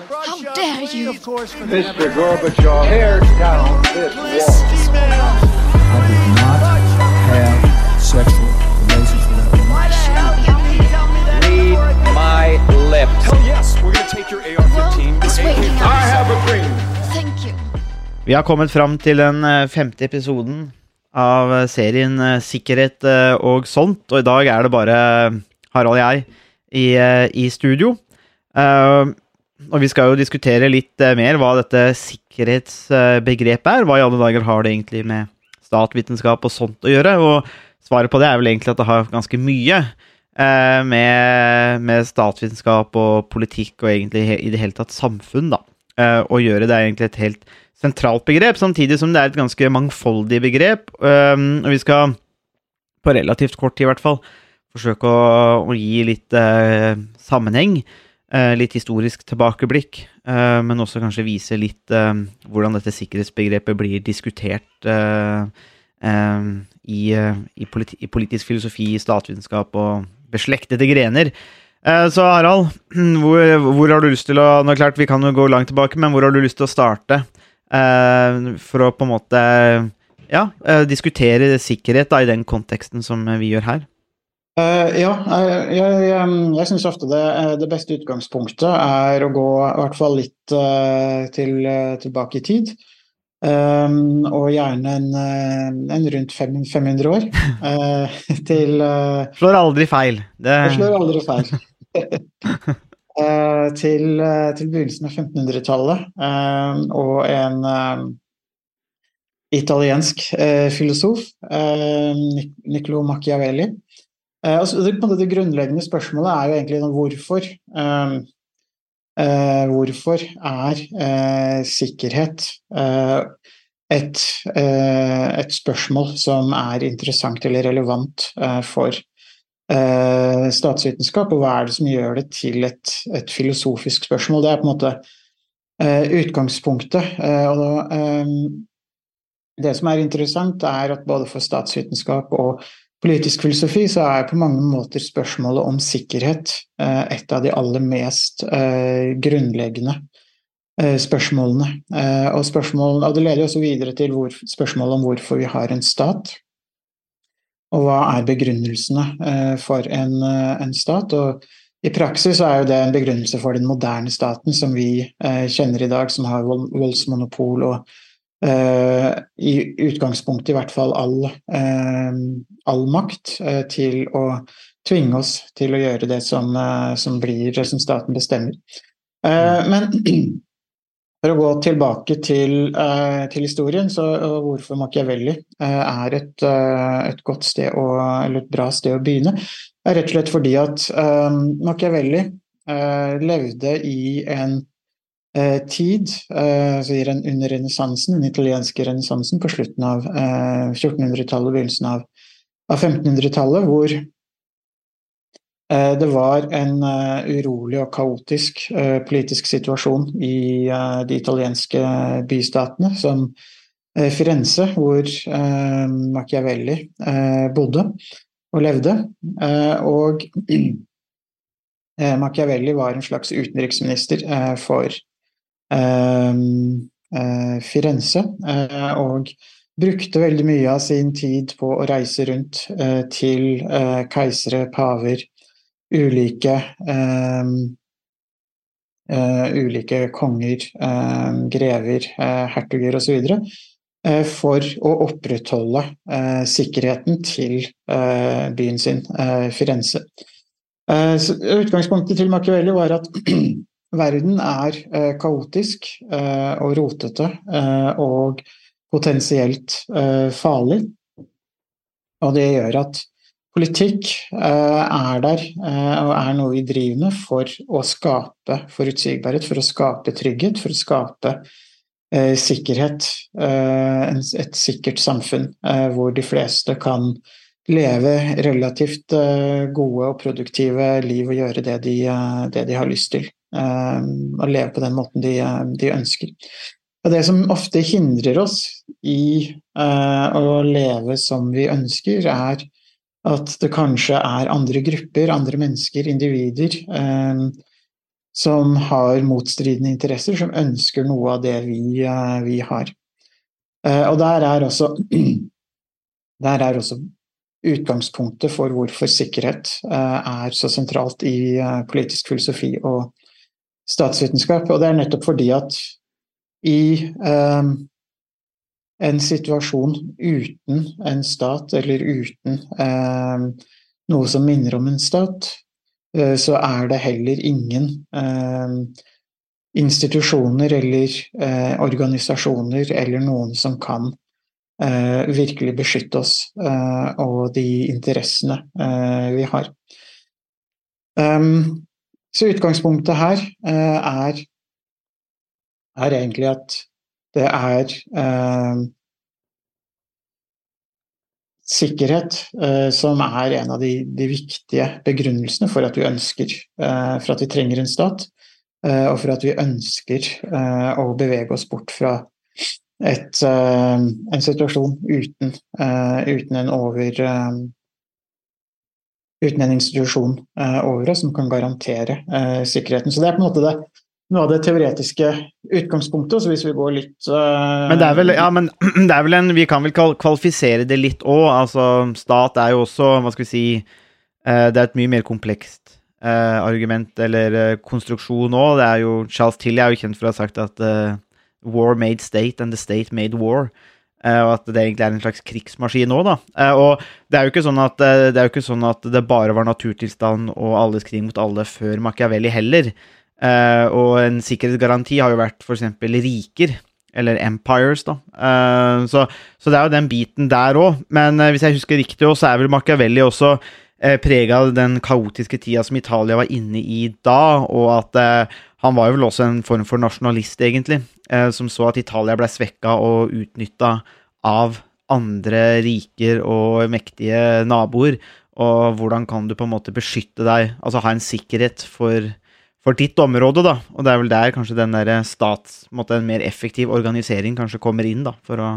How dare you! Mr. Gorbachev, tear down this wall. I did not have sexual relations with that woman. Read my lips. Hell yes, we're gonna take your AR-15. It's your waking up. I have a dream. Thank you. Vi har kommet fram til den eh, femte episoden av eh, serien eh, Sikkerhet og sånt, og i dag er det bare Harald og jeg i, i studio. Eh, og vi skal jo diskutere litt eh, mer hva dette sikkerhetsbegrepet er. Hva i alle dager har det egentlig med statvitenskap og sånt å gjøre? Og svaret på det er vel egentlig at det har ganske mye eh, med, med statsvitenskap og politikk og egentlig i det hele tatt samfunn da, eh, å gjøre. Det er egentlig et helt sentralt begrep, samtidig som det er et ganske mangfoldig begrep. Um, og vi skal, på relativt kort tid i hvert fall, forsøke å, å gi litt eh, sammenheng, litt historisk tilbakeblikk, eh, men også kanskje vise litt eh, hvordan dette sikkerhetsbegrepet blir diskutert eh, eh, i, eh, i, politi i politisk filosofi, statsvitenskap og beslektede grener. Eh, Så Harald, hvor, hvor har du lyst til å Nå klart Vi kan jo gå langt tilbake, men hvor har du lyst til å starte? eh, For å på en måte ja, eh, diskutere sikkerhet da, i den konteksten som eh, vi gjør her. Eh, ja, jeg, jeg, jeg syns ofte det, eh, det beste utgangspunktet er å gå i hvert fall litt uh, til, tilbake i tid. Um, og gjerne en, en rundt fem, 500 år. Uh, til Slår aldri feil. Det, slår aldri feil. Til, til begynnelsen av 1500-tallet, eh, og en italiensk eh, filosof, Niccolo Machiavelli. Eh, altså, det, det grunnleggende spørsmålet er jo egentlig hvorfor. Um, uh, hvorfor er uh, sikkerhet uh, et, et spørsmål som er interessant eller relevant for statsvitenskap, og hva er det som gjør det til et, et filosofisk spørsmål? Det er på en måte utgangspunktet. og da, um, det som er interessant, er at både for statsvitenskap og politisk filosofi så er på mange måter spørsmålet om sikkerhet eh, et av de aller mest eh, grunnleggende eh, spørsmålene. Og, spørsmål, og det leder også videre til spørsmålet om hvorfor vi har en stat. Og hva er begrunnelsene for en, en stat? Og i praksis er det en begrunnelse for den moderne staten som vi kjenner i dag, som har voldsmonopol og i utgangspunktet i hvert fall all, eh, all makt eh, til å tvinge oss til å gjøre det som, eh, som blir som staten bestemmer. Eh, men for å gå tilbake til, eh, til historien, så hvorfor Machiavelli eh, er et, eh, et godt sted å, eller et bra sted å begynne, er rett og slett fordi at eh, Machiavelli eh, levde i en eh, tid eh, så i ren- under renessansen, den italienske renessansen, på slutten av eh, 1400-tallet, begynnelsen av, av 1500-tallet, hvor Eh, Det var en eh, urolig og kaotisk eh, politisk situasjon i eh, de italienske bystatene, som eh, Firenze, hvor eh, Machiavelli eh, bodde og levde. Eh, Og eh, Machiavelli var en slags utenriksminister eh, for eh, eh, Firenze, eh, og brukte veldig mye av sin tid på å reise rundt eh, til eh, keisere, paver, ulike eh, eh, ulike konger, eh, grever, eh, hertuger osv. Eh, for å opprettholde eh, sikkerheten til eh, byen sin, eh, Firenze. Eh, utgangspunktet til Machiavelli var at verden er eh, kaotisk eh, og rotete eh, og potensielt farlig. Og det gjør at politikk er der og er noe vi driver med for å skape forutsigbarhet, for å skape trygghet, for å skape sikkerhet. et sikkert samfunn hvor de fleste kan leve relativt gode og produktive liv og gjøre det de, det de har lyst til. Eh, og leve på den måten de, eh, de ønsker. Og det som ofte hindrer oss i eh, å leve som vi ønsker, er at det kanskje er andre grupper, andre mennesker, individer, eh, som har motstridende interesser, som ønsker noe av det vi, eh, vi har. Eh, og der er også Der er også utgangspunktet for hvorfor sikkerhet er så sentralt i politisk filosofi og statsvitenskap. Og det er nettopp fordi at i en situasjon uten en stat, eller uten noe som minner om en stat, Eh, så er det heller ingen eh, institusjoner eller eh, organisasjoner eller noen som kan virkelig beskytte oss og de interessene vi har. Så utgangspunktet her er, er egentlig at det er sikkerhet, eh, som er en av de, de, viktige begrunnelsene for at vi ønsker, eh, for at vi trenger en stat, eh, og for at vi ønsker å bevege oss bort fra et, en situasjon uten, uten, en over Uten en institusjon over oss som kan garantere sikkerheten. Så det er på en måte det noe av det teoretiske utgangspunktet. Så hvis vi går litt uh... Men det er vel, ja, men det er vel en Vi kan vel kvalifisere det litt òg. Altså, stat er jo også, hva skal vi si uh, Det er et mye mer komplekst uh, argument eller konstruksjon òg. Det er jo Charles Tilly er jo kjent for å ha sagt at war made state and the state made war. Og at det egentlig er en slags krigsmaskin òg, da. og det er, jo ikke sånn at, det er jo ikke sånn at det bare var naturtilstand og alles krig mot alle før Machiavelli heller. Og en sikkerhetsgaranti har jo vært f.eks. riker, eller empires, da. Så, så, det er jo den biten der òg. Men hvis jeg husker riktig, så er vel Machiavelli også uh, prega av den kaotiske tida som Italia var inne i da, og at han var jo vel også en form for nasjonalist, egentlig, som så at Italia ble svekka og utnytta av andre riker og mektige naboer. Og hvordan kan du på en måte beskytte deg, altså ha en sikkerhet for for ditt område, da. Og det er vel der kanskje den der stats, måte, en mer effektiv organisering kanskje kommer inn, da, for å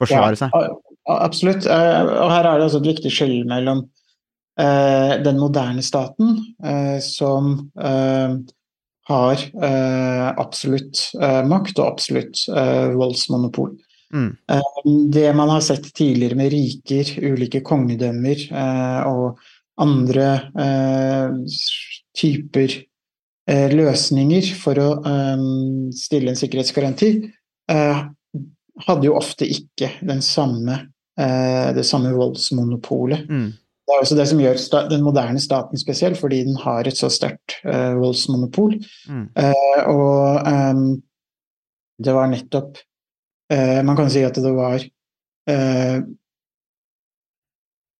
forsvare seg. Ja, absolutt. Eh, og her er det altså et viktig skille mellom eh, den moderne staten, eh, som eh, har eh, absolutt eh, makt og absolutt voldsmonopol. Mm. Det man har sett tidligere med riker, ulike kongedømmer og andre typer Eh, løsninger for å stille en sikkerhetsgaranti, hadde jo ofte ikke samme, det samme voldsmonopolet. Mm. Det er også det som gjør den moderne staten spesiell, fordi den har et så sterkt uh, voldsmonopol. Mm. og um, det var nettopp Man kan si at det var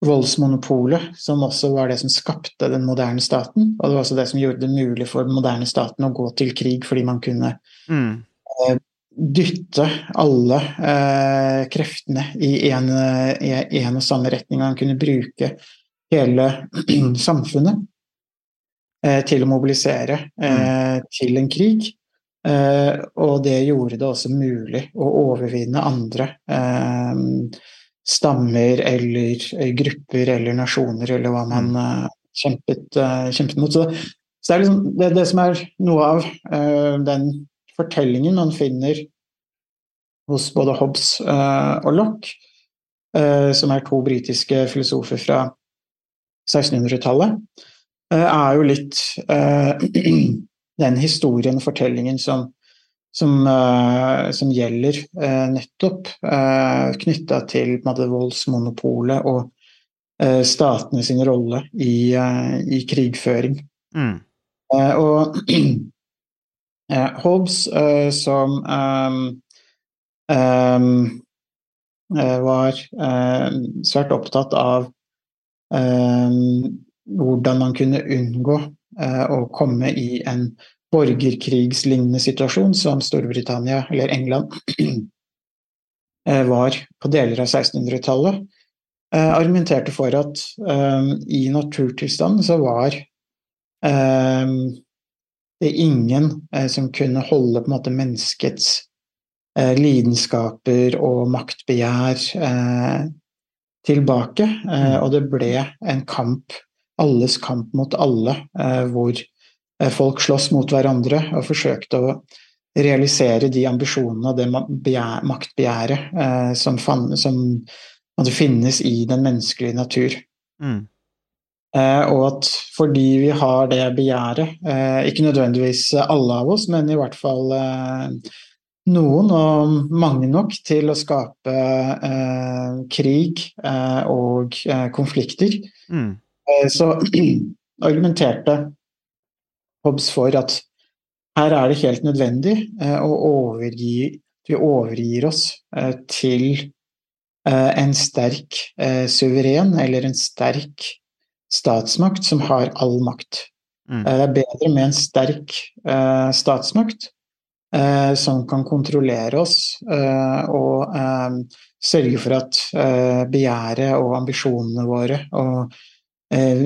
voldsmonopolet, som også var det som skapte den moderne staten. Og det var også det som gjorde det mulig for den moderne staten å gå til krig, fordi man kunne mm. Dytte alle eh, kreftene i en, i en, og samme retning. Han kunne bruke hele samfunnet eh, til å mobilisere eh, mm. til en krig. Eh, og det gjorde det også mulig å overvinne andre eh, stammer eller eh, grupper eller nasjoner eller hva man uh, kjempet, kjempet, mot. Så, så det liksom det, det, som er noe av den fortellingen man finner hos både Hobbes og Lock, som er to britiske filosofer fra 1600-tallet, er jo litt den historien og fortellingen som som, som gjelder nettopp eh, knytta til måte, voldsmonopolet og statene sin rolle i, i krigføring. Mm. og Hobbes, som um, um, var svært opptatt av hvordan man kunne unngå å komme i en borgerkrigslignende situasjon som Storbritannia eller England eh, var på deler av 1600-tallet, eh, argumenterte for at i naturtilstanden så var um, er ingen eh, som kunne holde på en måte menneskets eh, lidenskaper og maktbegjær eh, tilbake. og det ble en kamp, alles kamp mot alle, hvor eh, folk slåss mot hverandre og forsøkte å realisere de ambisjonene og det begjær, maktbegjæret eh, som, fan, som finnes i den menneskelige natur. Mm. Eh, og at fordi vi har det begjæret, eh, ikke nødvendigvis alle av oss, men i hvert fall eh, noen, og mange nok, til å skape krig og konflikter, Mm. så argumenterte Hobbes for at her er det helt nødvendig å overgi Vi overgir oss til en sterk suveren, eller en sterk statsmakt som har all makt. Mm. Eh, Det er bedre med en sterk eh, statsmakt eh, som kan kontrollere oss eh, og sørge for at eh, begjæret og ambisjonene våre og eh,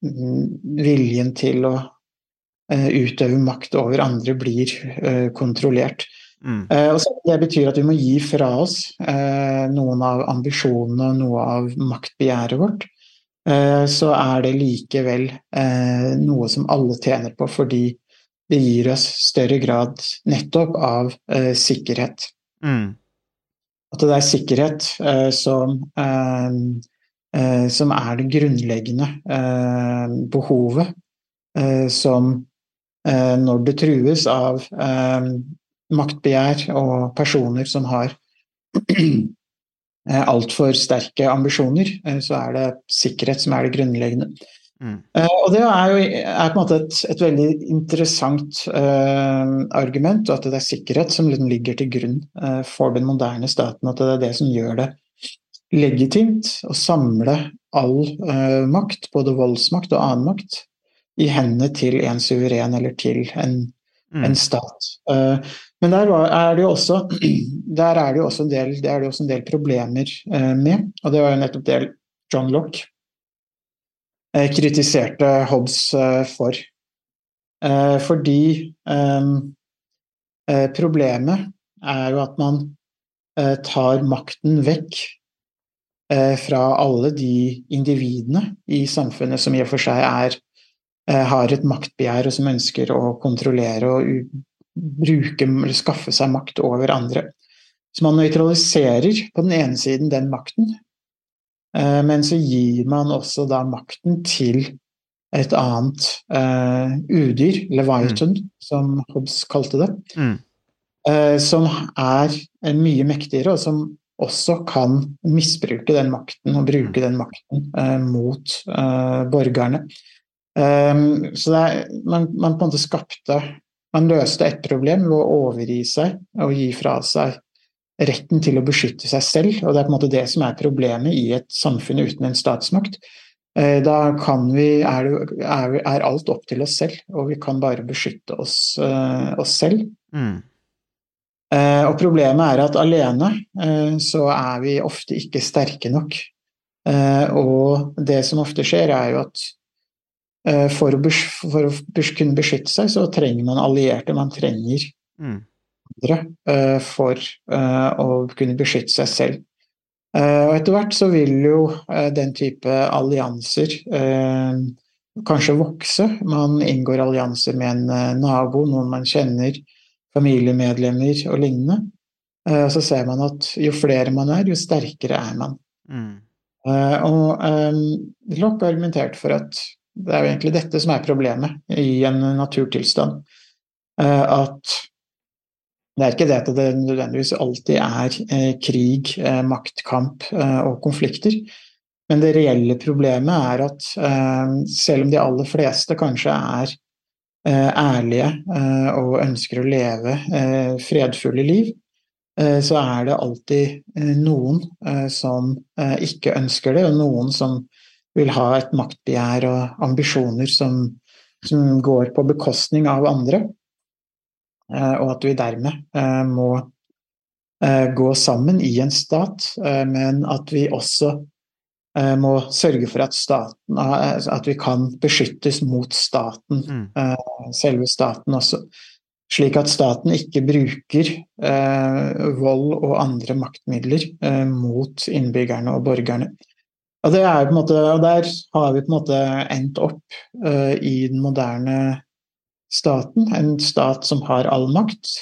viljen til å utøve makt over andre blir kontrollert. Mm. Og så det betyr at vi må gi fra oss eh, noen av ambisjonene og noe av maktbegjæret vårt. Eh, så er det likevel eh, noe som alle tjener på, fordi det gir oss større grad nettopp av eh, sikkerhet. Mm. At det er sikkerhet eh, som, som er det grunnleggende eh, behovet eh, som eh, når det trues av maktbegjær og personer som har altfor sterke ambisjoner, eh, så er det sikkerhet som er det grunnleggende. Mm. Eh, og det er jo er på en måte et, et veldig interessant uh, argument, at det er sikkerhet som liksom ligger til grunn uh, for den moderne staten. At det er det som gjør det legitimt å samle all uh, makt, både voldsmakt og annen makt, i hendene til en suveren eller til en, Mm. en stat. Men der er det jo også, er det jo også en del, det er det også en del problemer eh, med, og det var jo nettopp det John Locke eh, kritiserte Hobbes eh, for. Fordi problemet er jo at man tar makten vekk fra alle de individene i samfunnet som i og for seg er har et maktbegjær og som ønsker å kontrollere og bruke eller skaffe seg makt over andre. Så man nøytraliserer på den ene siden den makten, eh, men så gir man også da makten til et annet eh, udyr, Leviathan, som Hobbes kalte det, Mm. eh, som er mye mektigere, og som også kan misbruke den makten og bruke den makten eh, mot eh, borgerne. Um, så er, man, man på en måte skapte Man løste et problem ved å overgi seg og gi fra seg retten til å beskytte seg selv, og det er på en måte det som er problemet i et samfunn uten en statsmakt. Eh, Da kan vi, er, er, alt opp til oss selv, og vi kan bare beskytte oss, eh, oss selv. Mm. Eh, Og problemet er at alene så er vi ofte ikke sterke nok. Og det som ofte skjer, er jo at for å, for å kunne beskytte seg, så trenger man allierte. Man trenger Mm. andre uh, for uh, å kunne beskytte seg selv. Uh, Og etter hvert så vil jo eh, den type allianser eh, kanskje vokse. Man inngår allianser med en eh, nabo, noen man kjenner, familiemedlemmer og lignende. Eh, Og så ser man at jo flere man er, jo sterkere er man. Mm. Eh, Og um, Locke argumenterte for at det er jo egentlig dette som er problemet i en naturtilstand. Eh, At det er ikke det at det nødvendigvis alltid er eh, krig, eh, maktkamp og konflikter. Men det reelle problemet er at selv om de aller fleste kanskje er ærlige og ønsker å leve fredfulle liv, så er det alltid noen som ikke ønsker det, og noen som vil ha et maktbegjær og ambisjoner som, som går på bekostning av andre. Eh, og at vi dermed eh, må eh, gå sammen i en stat, men at vi også må sørge for at staten At vi kan beskyttes mot staten, Mm. selve staten også. Slik at staten ikke bruker eh, vold og andre maktmidler eh, mot innbyggerne og borgerne. Og, det er på en måte, der har vi på en måte endt opp uh, i den moderne staten. En stat som har all makt,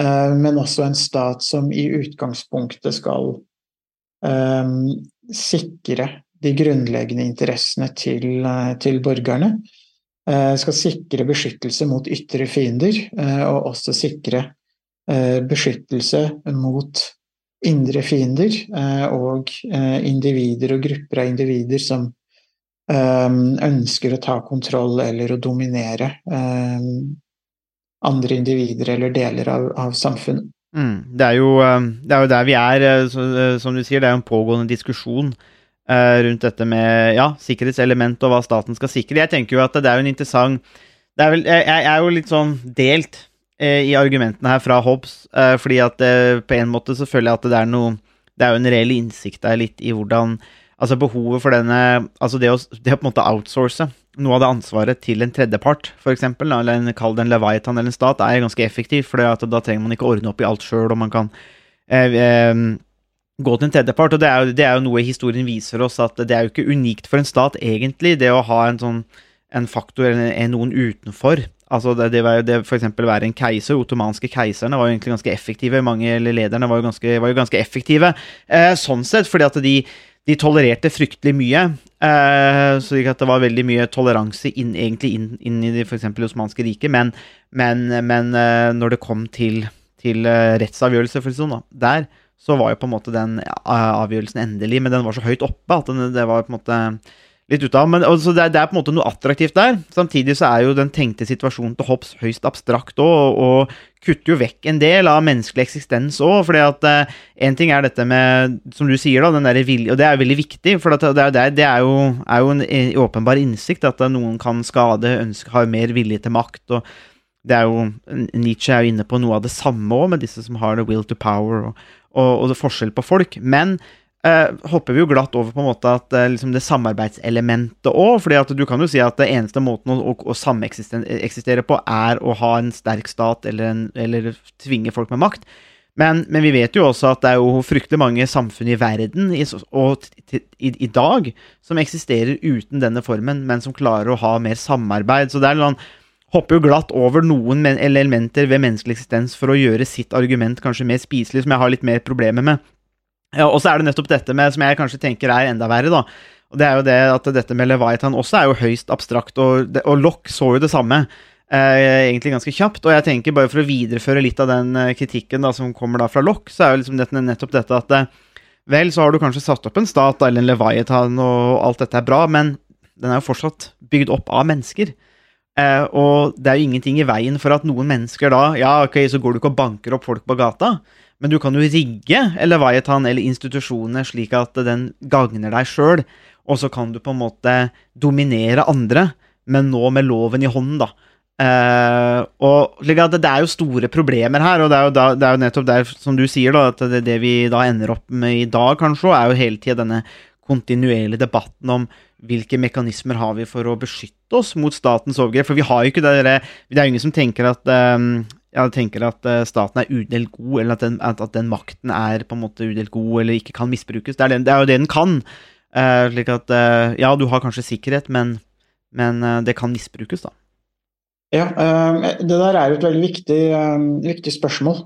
uh, men også en stat som i utgangspunktet skal um, sikre de grunnleggende interessene til, uh, til borgerne. skal sikre beskyttelse mot ytre fiender, og også sikre beskyttelse mot indre fiender eh, og eh, individer og grupper av individer som eh, ønsker å ta kontroll eller å dominere andre individer eller deler av, av samfunnet. Mm, det, er jo, det, er jo, der vi er, som du sier, det er jo en pågående diskusjon rundt dette med ja, sikkerhetselement og hva staten skal sikre. Jeg tenker jo at det er en interessant er vel, jeg, er jo litt sånn delt i argumentene her fra Hobbes, eh, fordi at eh, på en måte så føler jeg at det er noe Det er jo en reell innsikt der litt i hvordan Altså behovet for denne Altså det å, det å på en måte outsource noe av det ansvaret til en tredjepart, f.eks., eller en, kall det en Leviathan eller en stat, er ganske effektivt, for da trenger man ikke ordne opp i alt sjøl, og man kan eh, eh, gå til en tredjepart. Og det er, jo, det er, jo, noe historien viser oss, at det er jo ikke unikt for en stat, egentlig, det å ha en sånn en faktor eller noen utenfor Altså det, det, var, det for eksempel være en keiser, Ottomanske keiserne var jo egentlig ganske effektive. Mange lederne var jo ganske, var jo ganske effektive eh, sånn sett, fordi at de, de tolererte fryktelig mye. Eh, så det var veldig mye toleranse inn, egentlig inn, inn i det. Osmanske riket. Men, men, men eh, når det kom til, til uh, rettsavgjørelse, for sånn, da, der så var jo på en måte den avgjørelsen endelig, men den var så høyt oppe at den, det var på en måte litt ut av. Men altså, det, er, det, er, på en måte noe attraktivt der. Samtidig så er jo den tenkte situasjonen til Hobbes høyst abstrakt òg, og, og, kutter jo vekk en del av menneskelig eksistens òg. fordi at eh, en ting er dette med, som du sier, da, den der vilje, og det er veldig viktig. For det, er, det er, jo, er jo en åpenbar innsikt at noen kan skade, ønske, har mer vilje til makt. og det er jo, Nietzsche er jo inne på noe av det samme òg, med disse som har the will to power, og, og, og det forskjell på folk. Men Uh, hopper vi jo glatt over på en måte at eh, liksom det samarbeidselementet òg. fordi at du kan jo si at det eneste måten å, å, å sameksistere på, er å ha en sterk stat eller, en, eller tvinge folk med makt. Men, men, vi vet jo også at det er jo fryktelig mange samfunn i verden i, og i, i, dag som eksisterer uten denne formen, men som klarer å ha mer samarbeid. Så det er noen hopper jo glatt over noen elementer ved menneskelig eksistens for å gjøre sitt argument kanskje mer spiselig, som jeg har litt mer problemer med. Ja, og så er det nettopp dette med, som jeg kanskje tenker er enda verre, da. Og det er jo det at dette med Leviathan også er jo høyst abstrakt, og, og Lock så jo det samme. Eh, egentlig ganske kjapt. Og jeg tenker bare for å videreføre litt av den eh, kritikken da, som kommer da fra Lock, så er jo liksom nettopp dette at eh, Vel, så har du kanskje satt opp en stat eller en Leviathan, og alt dette er bra, men den er jo fortsatt bygd opp av mennesker. Eh, og det er jo ingenting i veien for at noen mennesker da Ja, ok, så går du ikke og banker opp folk på gata, men du kan jo rigge Leviathan eller institusjonene slik at den gagner deg sjøl, og så kan du på en måte dominere andre, men nå med loven i hånden, da. Uh, og det, er jo store problemer her, og det er jo, da, det er jo nettopp der, som du sier, da, at det, det, vi da ender opp med i dag, kanskje, er jo hele tida denne kontinuerlige debatten om hvilke mekanismer har vi for å beskytte oss mot statens overgrep. For vi har jo ikke det Det er jo ingen som tenker at um, jeg tenker at uh, staten er udelt god, eller at den, at, den, makten er på en måte udelt god, eller ikke kan misbrukes. Det er, den, det er jo det den kan. Uh, slik at uh, ja, du har kanskje sikkerhet, men, men det kan misbrukes, da. Ja, det der er jo et veldig viktig, viktig spørsmål.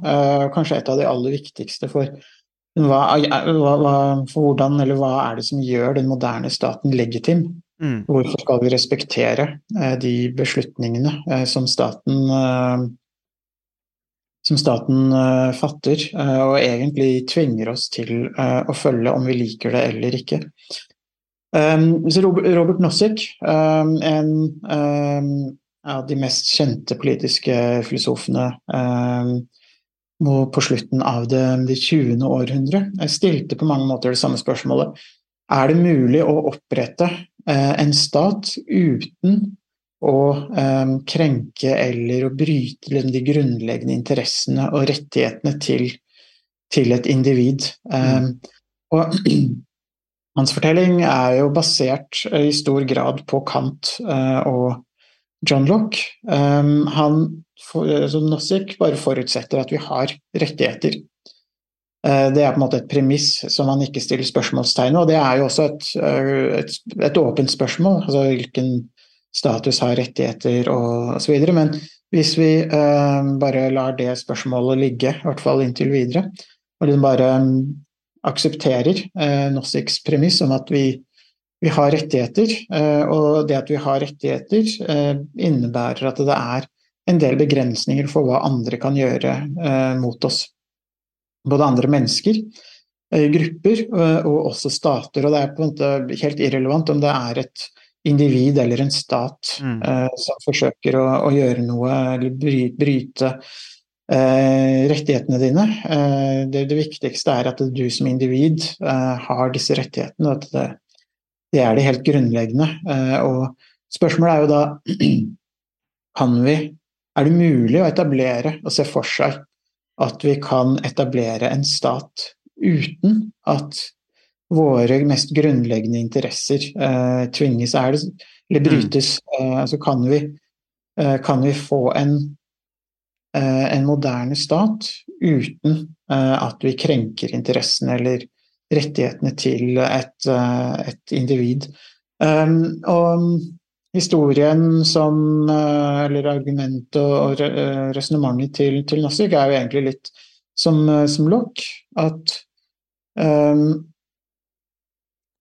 Kanskje et av de aller viktigste for hva, hva, for hvordan, eller hva er det som gjør den moderne staten legitim? Mm. Hvorfor skal vi respektere de beslutningene som staten som staten uh, fatter, uh, og egentlig tvinger oss til uh, å følge om vi liker det eller ikke. Um, Robert, Nozick, um, en um, av de mest kjente politiske filosofene på slutten av det 20. århundre, stilte på mange måter det samme spørsmålet. Er det mulig å opprette en stat uten å um, krenke eller å bryte liksom, de grunnleggende interessene og rettighetene til, til et individ. Um, og hans fortelling er jo basert uh, i stor grad på Kant uh, og John Locke. Um, han, for, som Nozick, bare forutsetter at vi har rettigheter. Eh, det er på en måte et premiss som man ikke stiller spørsmålstegn ved. Og det er jo også et, eh, et, et åpent spørsmål, altså hvilken status har rettigheter og osv. Men hvis vi eh, bare lar det spørsmålet ligge, i hvert fall inntil videre, og liksom bare mm, aksepterer eh, Nossiks premiss om at vi, vi har rettigheter, eh, og det at vi har rettigheter eh, innebærer at det er en del begrensninger for hva andre kan gjøre eh, mot oss både andre mennesker, eh, grupper eh, og også stater. Og det er på en måte helt irrelevant om det er et individ eller en stat mm. uh, som forsøker å, å, gjøre noe eller bry, bryte uh, rettighetene dine. Uh, det, det, viktigste er at du som individ har disse rettighetene, at det, det, er det helt grunnleggende. og spørsmålet er jo da kan vi Er det mulig å etablere og se for seg at vi kan etablere en stat uten at våre mest grunnleggende interesser eh, tvinges er eller mm. brytes. Mm. Eh, altså kan vi, eh, kan vi få en, eh, en, moderne stat uten eh, at vi krenker interessene eller rettighetene til et, eh, et individ. Um, og historien som Eller argumentet og resonnementet til, til Nassik er jo egentlig litt som, som Lock. At um,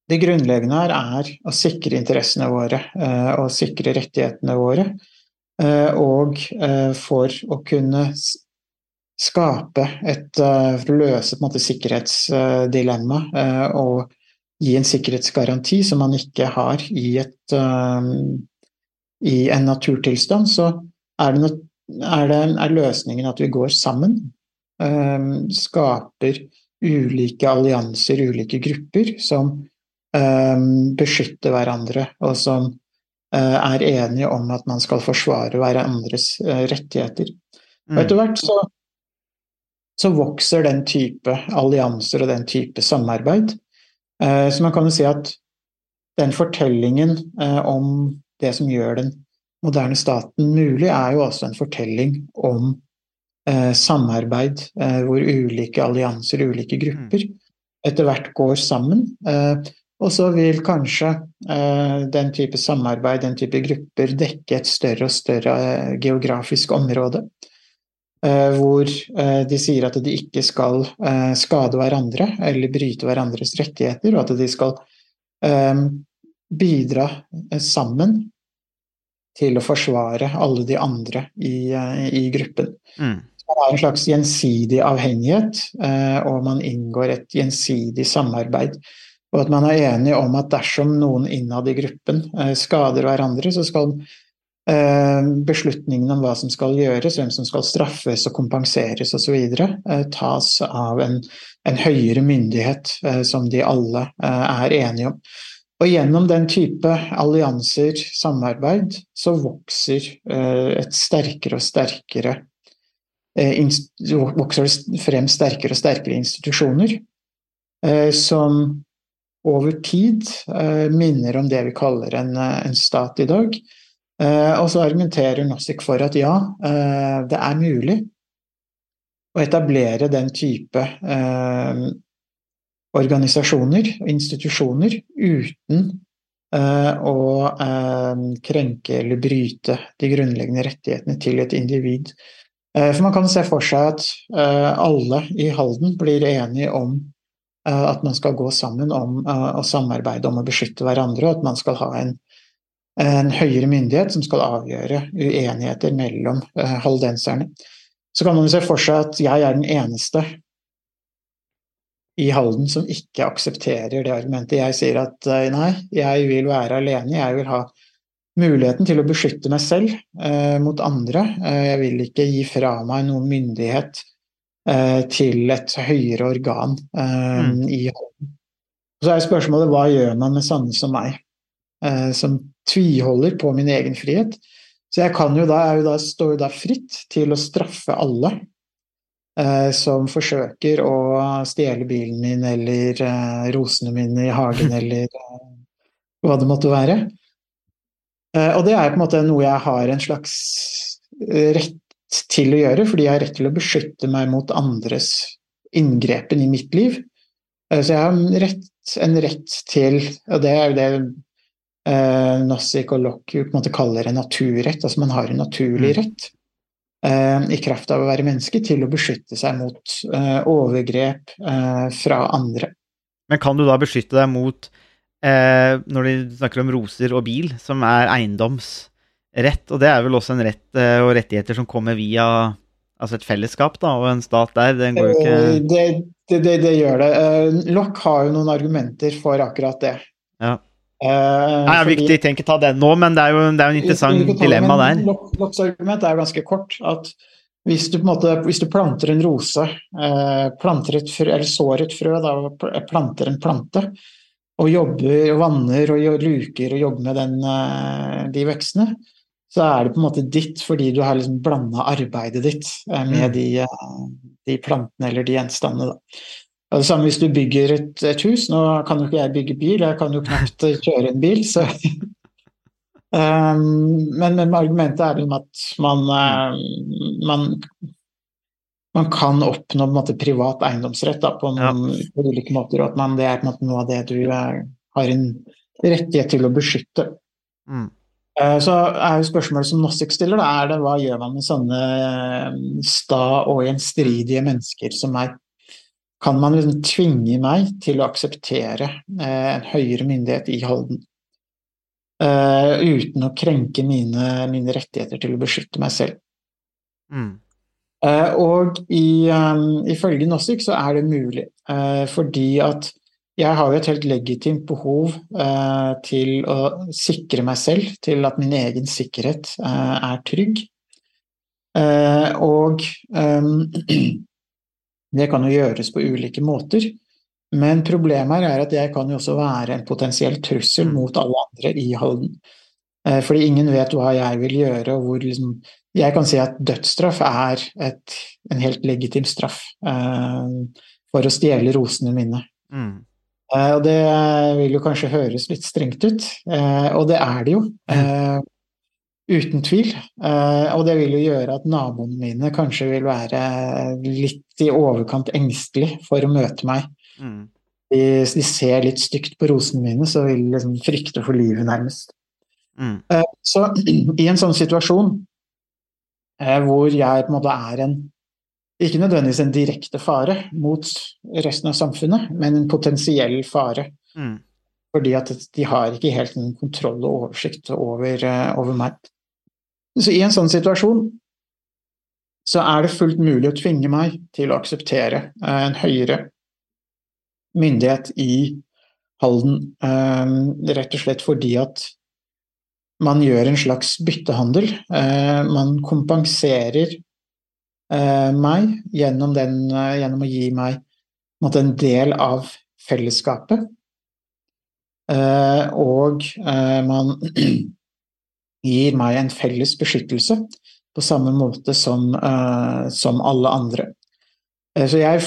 det grunnleggende her er å sikre interessene våre uh, og sikre rettighetene våre. Uh, og uh, for å kunne skape et For å løse måte sikkerhetsdilemma og gi en sikkerhetsgaranti som man ikke har i, et, i en naturtilstand, så er, det, er, det, er, løsningen at vi går sammen. Skaper ulike allianser, ulike grupper, som beskytter hverandre, og som uh, er enige om at man skal forsvare hverandres uh, rettigheter. Mm. Og etter hvert så, så vokser den type allianser og den type samarbeid Eh, så man kan jo si at den fortellingen eh, om det som gjør den moderne staten mulig, er jo også en fortelling om eh, samarbeid hvor ulike allianser, ulike grupper, mm. etter hvert går sammen. Og så vil kanskje den type samarbeid, den type grupper, dekke et større og større geografisk område. Eh, hvor eh, de sier at de ikke skal eh, skade hverandre eller bryte hverandres rettigheter, og at de skal bidra sammen til å forsvare alle de andre i, i gruppen. Mm. Det er en slags gjensidig avhengighet, og man inngår et gjensidig samarbeid. Og at man er enig om at dersom noen innad i gruppen skader hverandre, så skal Eh, beslutningene om hva som skal gjøres, hvem som skal straffes og kompenseres osv., eh, tas av en, en, høyere myndighet eh, som de alle er enige om. Og gjennom den type allianser, samarbeid, så vokser et sterkere og sterkere vokser det frem sterkere og sterkere institusjoner som over tid minner om det vi kaller en, en stat i dag Eh, og så argumenterer Nossik for at ja, eh, det er mulig å etablere den type eh, organisasjoner og institusjoner uten å krenke eller bryte de grunnleggende rettighetene til et individ. For man kan se for seg at alle i Halden blir enige om at man skal gå sammen om å samarbeide om å beskytte hverandre, og at man skal ha en en høyere myndighet som skal avgjøre uenigheter mellom uh, haldenserne. Så kan man se for seg at jeg er den eneste i Halden som ikke aksepterer det argumentet. Jeg sier at nei, jeg vil være alene, jeg vil ha muligheten til å beskytte meg selv eh, mot andre. jeg vil ikke gi fra meg noen myndighet til et høyere organ mm. i hånden. Så er spørsmålet hva gjør man med sanne som meg? eh, som tviholder på min egen frihet. Så jeg kan jo da, jo da, står jo da fritt til å straffe alle eh, som forsøker å stjele bilen min eller eh, rosene mine i hagen eller eh, hva det måtte være. Eh, og det er på en måte noe jeg har en slags rett til å gjøre, fordi jeg har rett til å beskytte meg mot andres inngrepen i mitt liv. Eh, så jeg har en rett, en rett til, og det er jo det eh, Nozick og Locke på en måte kaller en naturrett. Altså man har en naturlig Mm. rett eh, i kraft av å være menneske til å beskytte seg mot eh, overgrep eh, fra andre. Men kan du da beskytte deg mot, eh, når de snakker om roser og bil, som er eiendomsrett, og det er vel også en rett eh, og rettigheter som kommer via altså et fellesskap da, og en stat der, den går jo ikke Eh, Det, det, det, det gjør det. Lock Locke har jo noen argumenter for akkurat det. Ja. Uh, Nei, fordi- viktig, trenger ikke ta den nå, men det er jo, det er jo en interessant ta dilemma der. Locks argument er jo ganske kort. at hvis du, måte, hvis du planter en rose, eh, planter et frø, eller sår et frø, da, planter en plante, og jobber og vanner og luker og jobber med den, eh, de vekstene, så er det på en måte ditt fordi du har liksom blanda arbeidet ditt eh, med Mm. de, eh, de plantene eller de gjenstandene. Da. Og det samme hvis du bygger et, et hus. Nå kan jo ikke jeg bygge bil, jeg kan jo knapt eh, kjøre en bil. så Um, men, men argumentet er liksom at man, man, man kan oppnå måte, privat eiendomsrett da, på, noen, på ulike måter, og at man, det er måte, noe av det du er, har en rettighet til å beskytte. Mm. Eh, Så er jo spørsmålet som Nossik stiller, da, er det hva gjør man med sånne eh, sta og gjenstridige mennesker som meg? Kan man liksom tvinge meg til å akseptere eh, en høyere myndighet i Halden? uten å krenke mine, mine rettigheter til å beskytte meg selv. Mm. Og i, um, ifølge Nossik så er det mulig, fordi at jeg har jo et helt legitimt behov eh, til å sikre meg selv, til at min egen sikkerhet eh, er trygg. Eh, og um, det kan jo gjøres på ulike måter. Men problemet er at jeg kan jo også være en potensiell trussel mot alle andre i Halden. Eh, Fordi ingen vet hva jeg vil gjøre, og hvor liksom Jeg kan si at dødsstraff er et, en helt legitim straff eh, for å stjele rosene mine. Mm. Eh, og det vil jo kanskje høres litt strengt ut, eh, og det er det jo. Eh, uten tvil. Eh, og det vil jo gjøre at naboene mine kanskje vil være litt i overkant engstelig for å møte meg. Mm. Hvis de ser litt stygt på rosene mine, så vil de liksom frykte for livet, nærmest. Mm. Eh, Så i en sånn situasjon eh, hvor jeg på en måte er en ikke nødvendigvis en direkte fare mot resten av samfunnet, men en potensiell fare. Mm. Fordi at de har ikke helt noen kontroll og oversikt over, eh, over meg. Så i en sånn situasjon så er det fullt mulig å tvinge meg til å akseptere eh, en høyere myndighet i Halden, eh, rett og slett fordi at man gjør en slags byttehandel. Eh, man kompenserer meg gjennom, den, eh, gjennom å gi meg måte, en del av fellesskapet. Eh, og eh, man gir meg en felles beskyttelse på samme måte som, eh, som alle andre. Eh, så jeg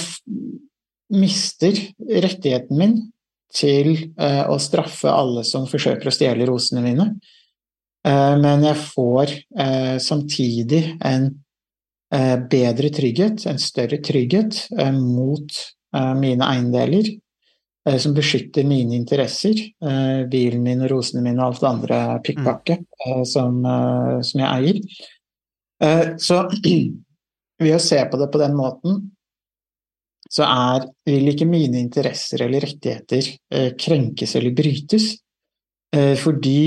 mister rettigheten min til eh, å straffe alle som forsøker å stjele rosene mine. Eh, men jeg får eh, samtidig en eh, bedre trygghet, en større trygghet eh, mot eh, mine eiendeler, eh, som beskytter mine interesser, eh, bilen min og rosene mine og alt det andre pikkpakket eh, som, eh, som jeg eier. Eh, så ved å se på det på den måten, så er, vil ikke mine interesser eller rettigheter eh, krenkes eller brytes, eh, fordi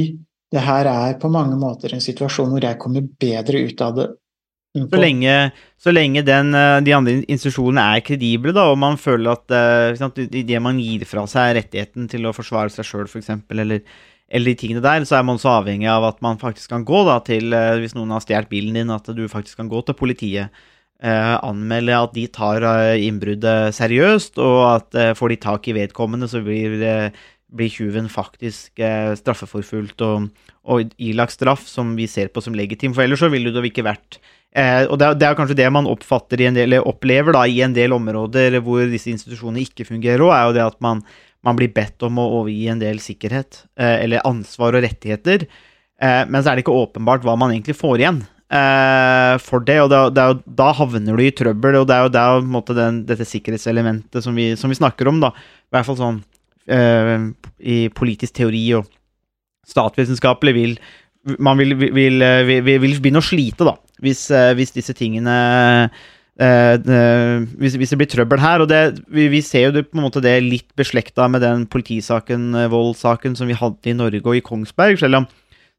det her er på mange måter en situasjon hvor jeg kommer bedre ut av det. Så lenge, så lenge den, eh, de andre institusjonene er kredible, da, og man føler at eh, sant, det man gir fra seg rettigheten til å forsvare seg sjøl, f.eks., eller, eller de tingene der, så er man så avhengig av at man faktisk kan gå da, til, eh, hvis noen har stjålet bilen din, at du faktisk kan gå til politiet. Eh, anmelde at de tar innbruddet seriøst, og at eh, får de tak i vedkommende, så blir, eh, blir tjuven faktisk eh, straffeforfulgt og, og ilagt straff som vi ser på som legitim, for ellers så ville det ikke vært Eh, og det er, det er kanskje det man oppfatter i en del, eller opplever da, i en del områder hvor disse institusjonene ikke fungerer òg, er jo det at man, man, blir bedt om å overgi en del sikkerhet, eh, eller ansvar og rettigheter, eh, men så er det ikke åpenbart hva man egentlig får igjen. eh, for det, og er jo, da havner du i trøbbel. Og det er jo, det er jo måte den, dette sikkerhetselementet som vi, som vi snakker om, da. I hvert fall sånn i politisk teori og statsvitenskapelig vil man vil, vil, vil, vil, vil begynne å slite, da, hvis, eh, hvis disse tingene eh, hvis, hvis det blir trøbbel her. Og det, vi, vi ser jo det, på en måte det litt beslekta med den politisaken, eh, voldssaken, som vi hadde i Norge og i Kongsberg. Selv om,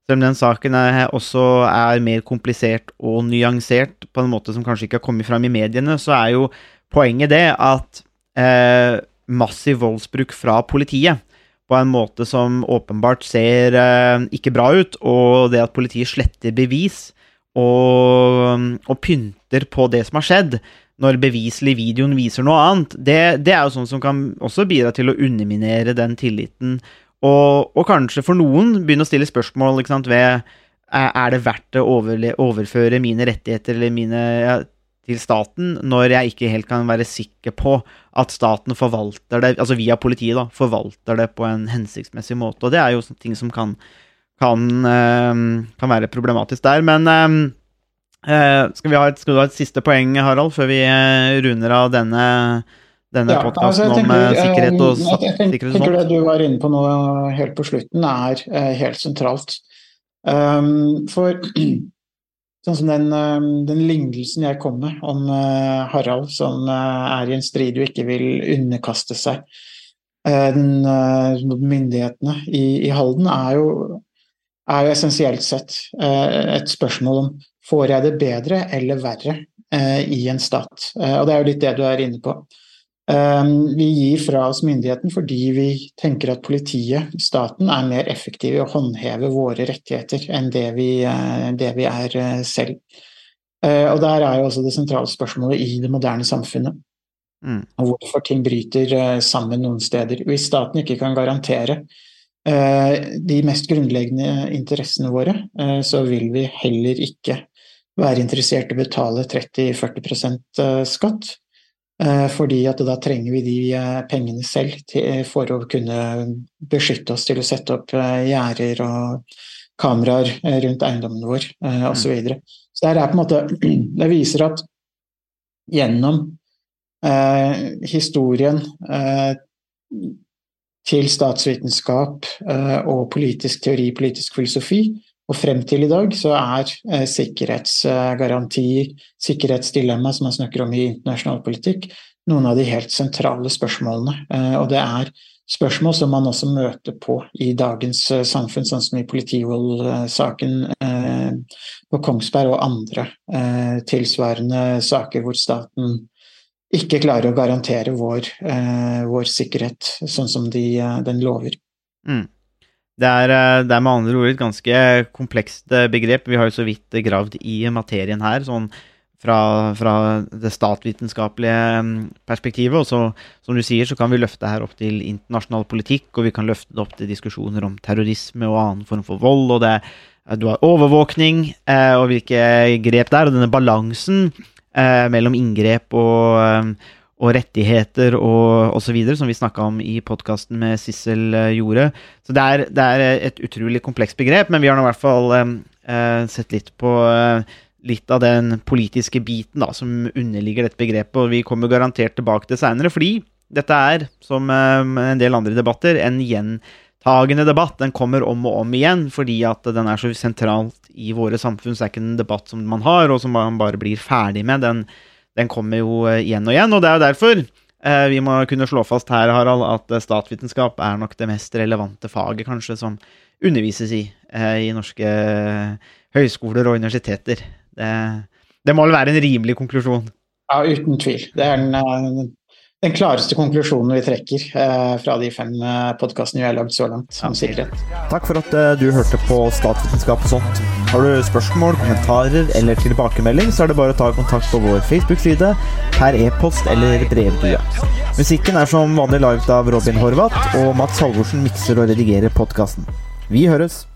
selv om den saken er, også er mer komplisert og nyansert på en måte som kanskje ikke har kommet fram i mediene, så er jo poenget det at eh, massiv voldsbruk fra politiet på en måte som åpenbart ser eh, ikke bra ut, og det at politiet sletter bevis og, og pynter på det som har skjedd, når beviselig videoen viser noe annet, det, det er jo sånn som kan også bidra til å underminere den tilliten, og, og kanskje for noen begynne å stille spørsmål sant, ved er det verdt å overføre mine rettigheter eller mine til staten når jeg ikke helt kan være sikker på at staten forvalter det, altså via politiet, da, forvalter det på en hensiktsmessig måte. Og det er jo ting som kan, kan, eh, kan være problematisk der. Men eh, eh, skal, vi ha et, skal du ha et siste poeng, Harald, før vi eh, runder av denne, denne Ja, podkasten altså, om eh, sikkerhet og eh, jeg tenker, sikkerhet tenker det du var inne på nå helt på slutten, er helt sentralt. Um, for sånn som den, um, den lignelsen jeg kom med om eh, Harald som eh, er i en strid og ikke vil underkaste seg eh, den, myndighetene i, i Halden, er jo, er jo essensielt sett et spørsmål om får jeg det bedre eller verre i en stat. Og det er jo litt det du er inne på. Um, Vi gir fra oss myndigheten fordi vi tenker at politiet, staten, er mer effektive i å håndheve våre rettigheter enn det vi, eh, det vi er eh, selv. Eh, Og der er jo også det sentrale spørsmålet i det moderne samfunnet. Mm. Og hvorfor ting bryter sammen noen steder. Hvis staten ikke kan garantere de mest grunnleggende interessene våre, så vil vi heller ikke være interessert i å betale 30-40 eh, skatt. Eh, Fordi at da trenger vi de eh, pengene selv for å kunne beskytte oss til å sette opp eh, gjerder og kameraer eh, rundt eiendommen vår eh, osv. Så, videre. så det er på en måte Det viser at gjennom eh, historien eh, til statsvitenskap eh, og politisk teori, politisk filosofi, og frem til i dag så er eh, sikkerhetsgarantier, sikkerhetsdilemma som man snakker om i internasjonal politikk, noen av de helt sentrale spørsmålene. Eh, og det er spørsmål som man også møter på i dagens eh, samfunn, sånn som i politivoldsaken eh, på Kongsberg og andre eh, tilsvarende saker hvor staten ikke klarer å garantere vår, eh, vår sikkerhet sånn som de, eh, den lover. Det er, eh, det er med andre ord et ganske komplekst eh, begrep. Vi har jo så vidt eh, gravd i materien her, sånn fra, fra det statvitenskapelige mm, perspektivet. Og så, som du sier, så kan vi løfte her opp til internasjonal politikk, og vi kan løfte det opp til diskusjoner om terrorisme og annen form for vold. og det du har overvåkning og hvilke grep det er, og denne balansen mellom inngrep og, og rettigheter og osv., som vi snakka om i podkasten med Sissel eh, Jorde. Så det er, det er et utrolig komplekst begrep, men vi har nå i hvert fall eh, eh, sett litt på eh, litt av den politiske biten da, som underligger dette begrepet, og vi kommer garantert tilbake til seinere, fordi dette er, som eh, en del andre debatter, en gjentagende debatt. Den kommer om og om igjen fordi at den er så sentralt i våre samfunn. Så det er ikke en debatt som man har, og som man bare blir ferdig med. Den, den kommer jo eh, igjen og igjen, og det er jo derfor eh, vi må kunne slå fast her, Harald, at eh, statsvitenskap er nok det mest relevante faget, kanskje, som undervises i i norske høyskoler og universiteter. Det, det må vel være en rimelig konklusjon. Ja, uten tvil. Det er en den klareste konklusjonen vi trekker eh, fra de fem eh, podkastene vi har lagd så langt om sikkerhet. Takk for at eh, du hørte på Statsvitenskap og sånt. Har du spørsmål, kommentarer eller tilbakemelding, så er det bare å ta kontakt på vår Facebook-side, per e-post eller brevdue. Musikken er som vanlig laget av Robin Horvath, og Mats Halvorsen mikser og redigerer podkasten. Vi høres!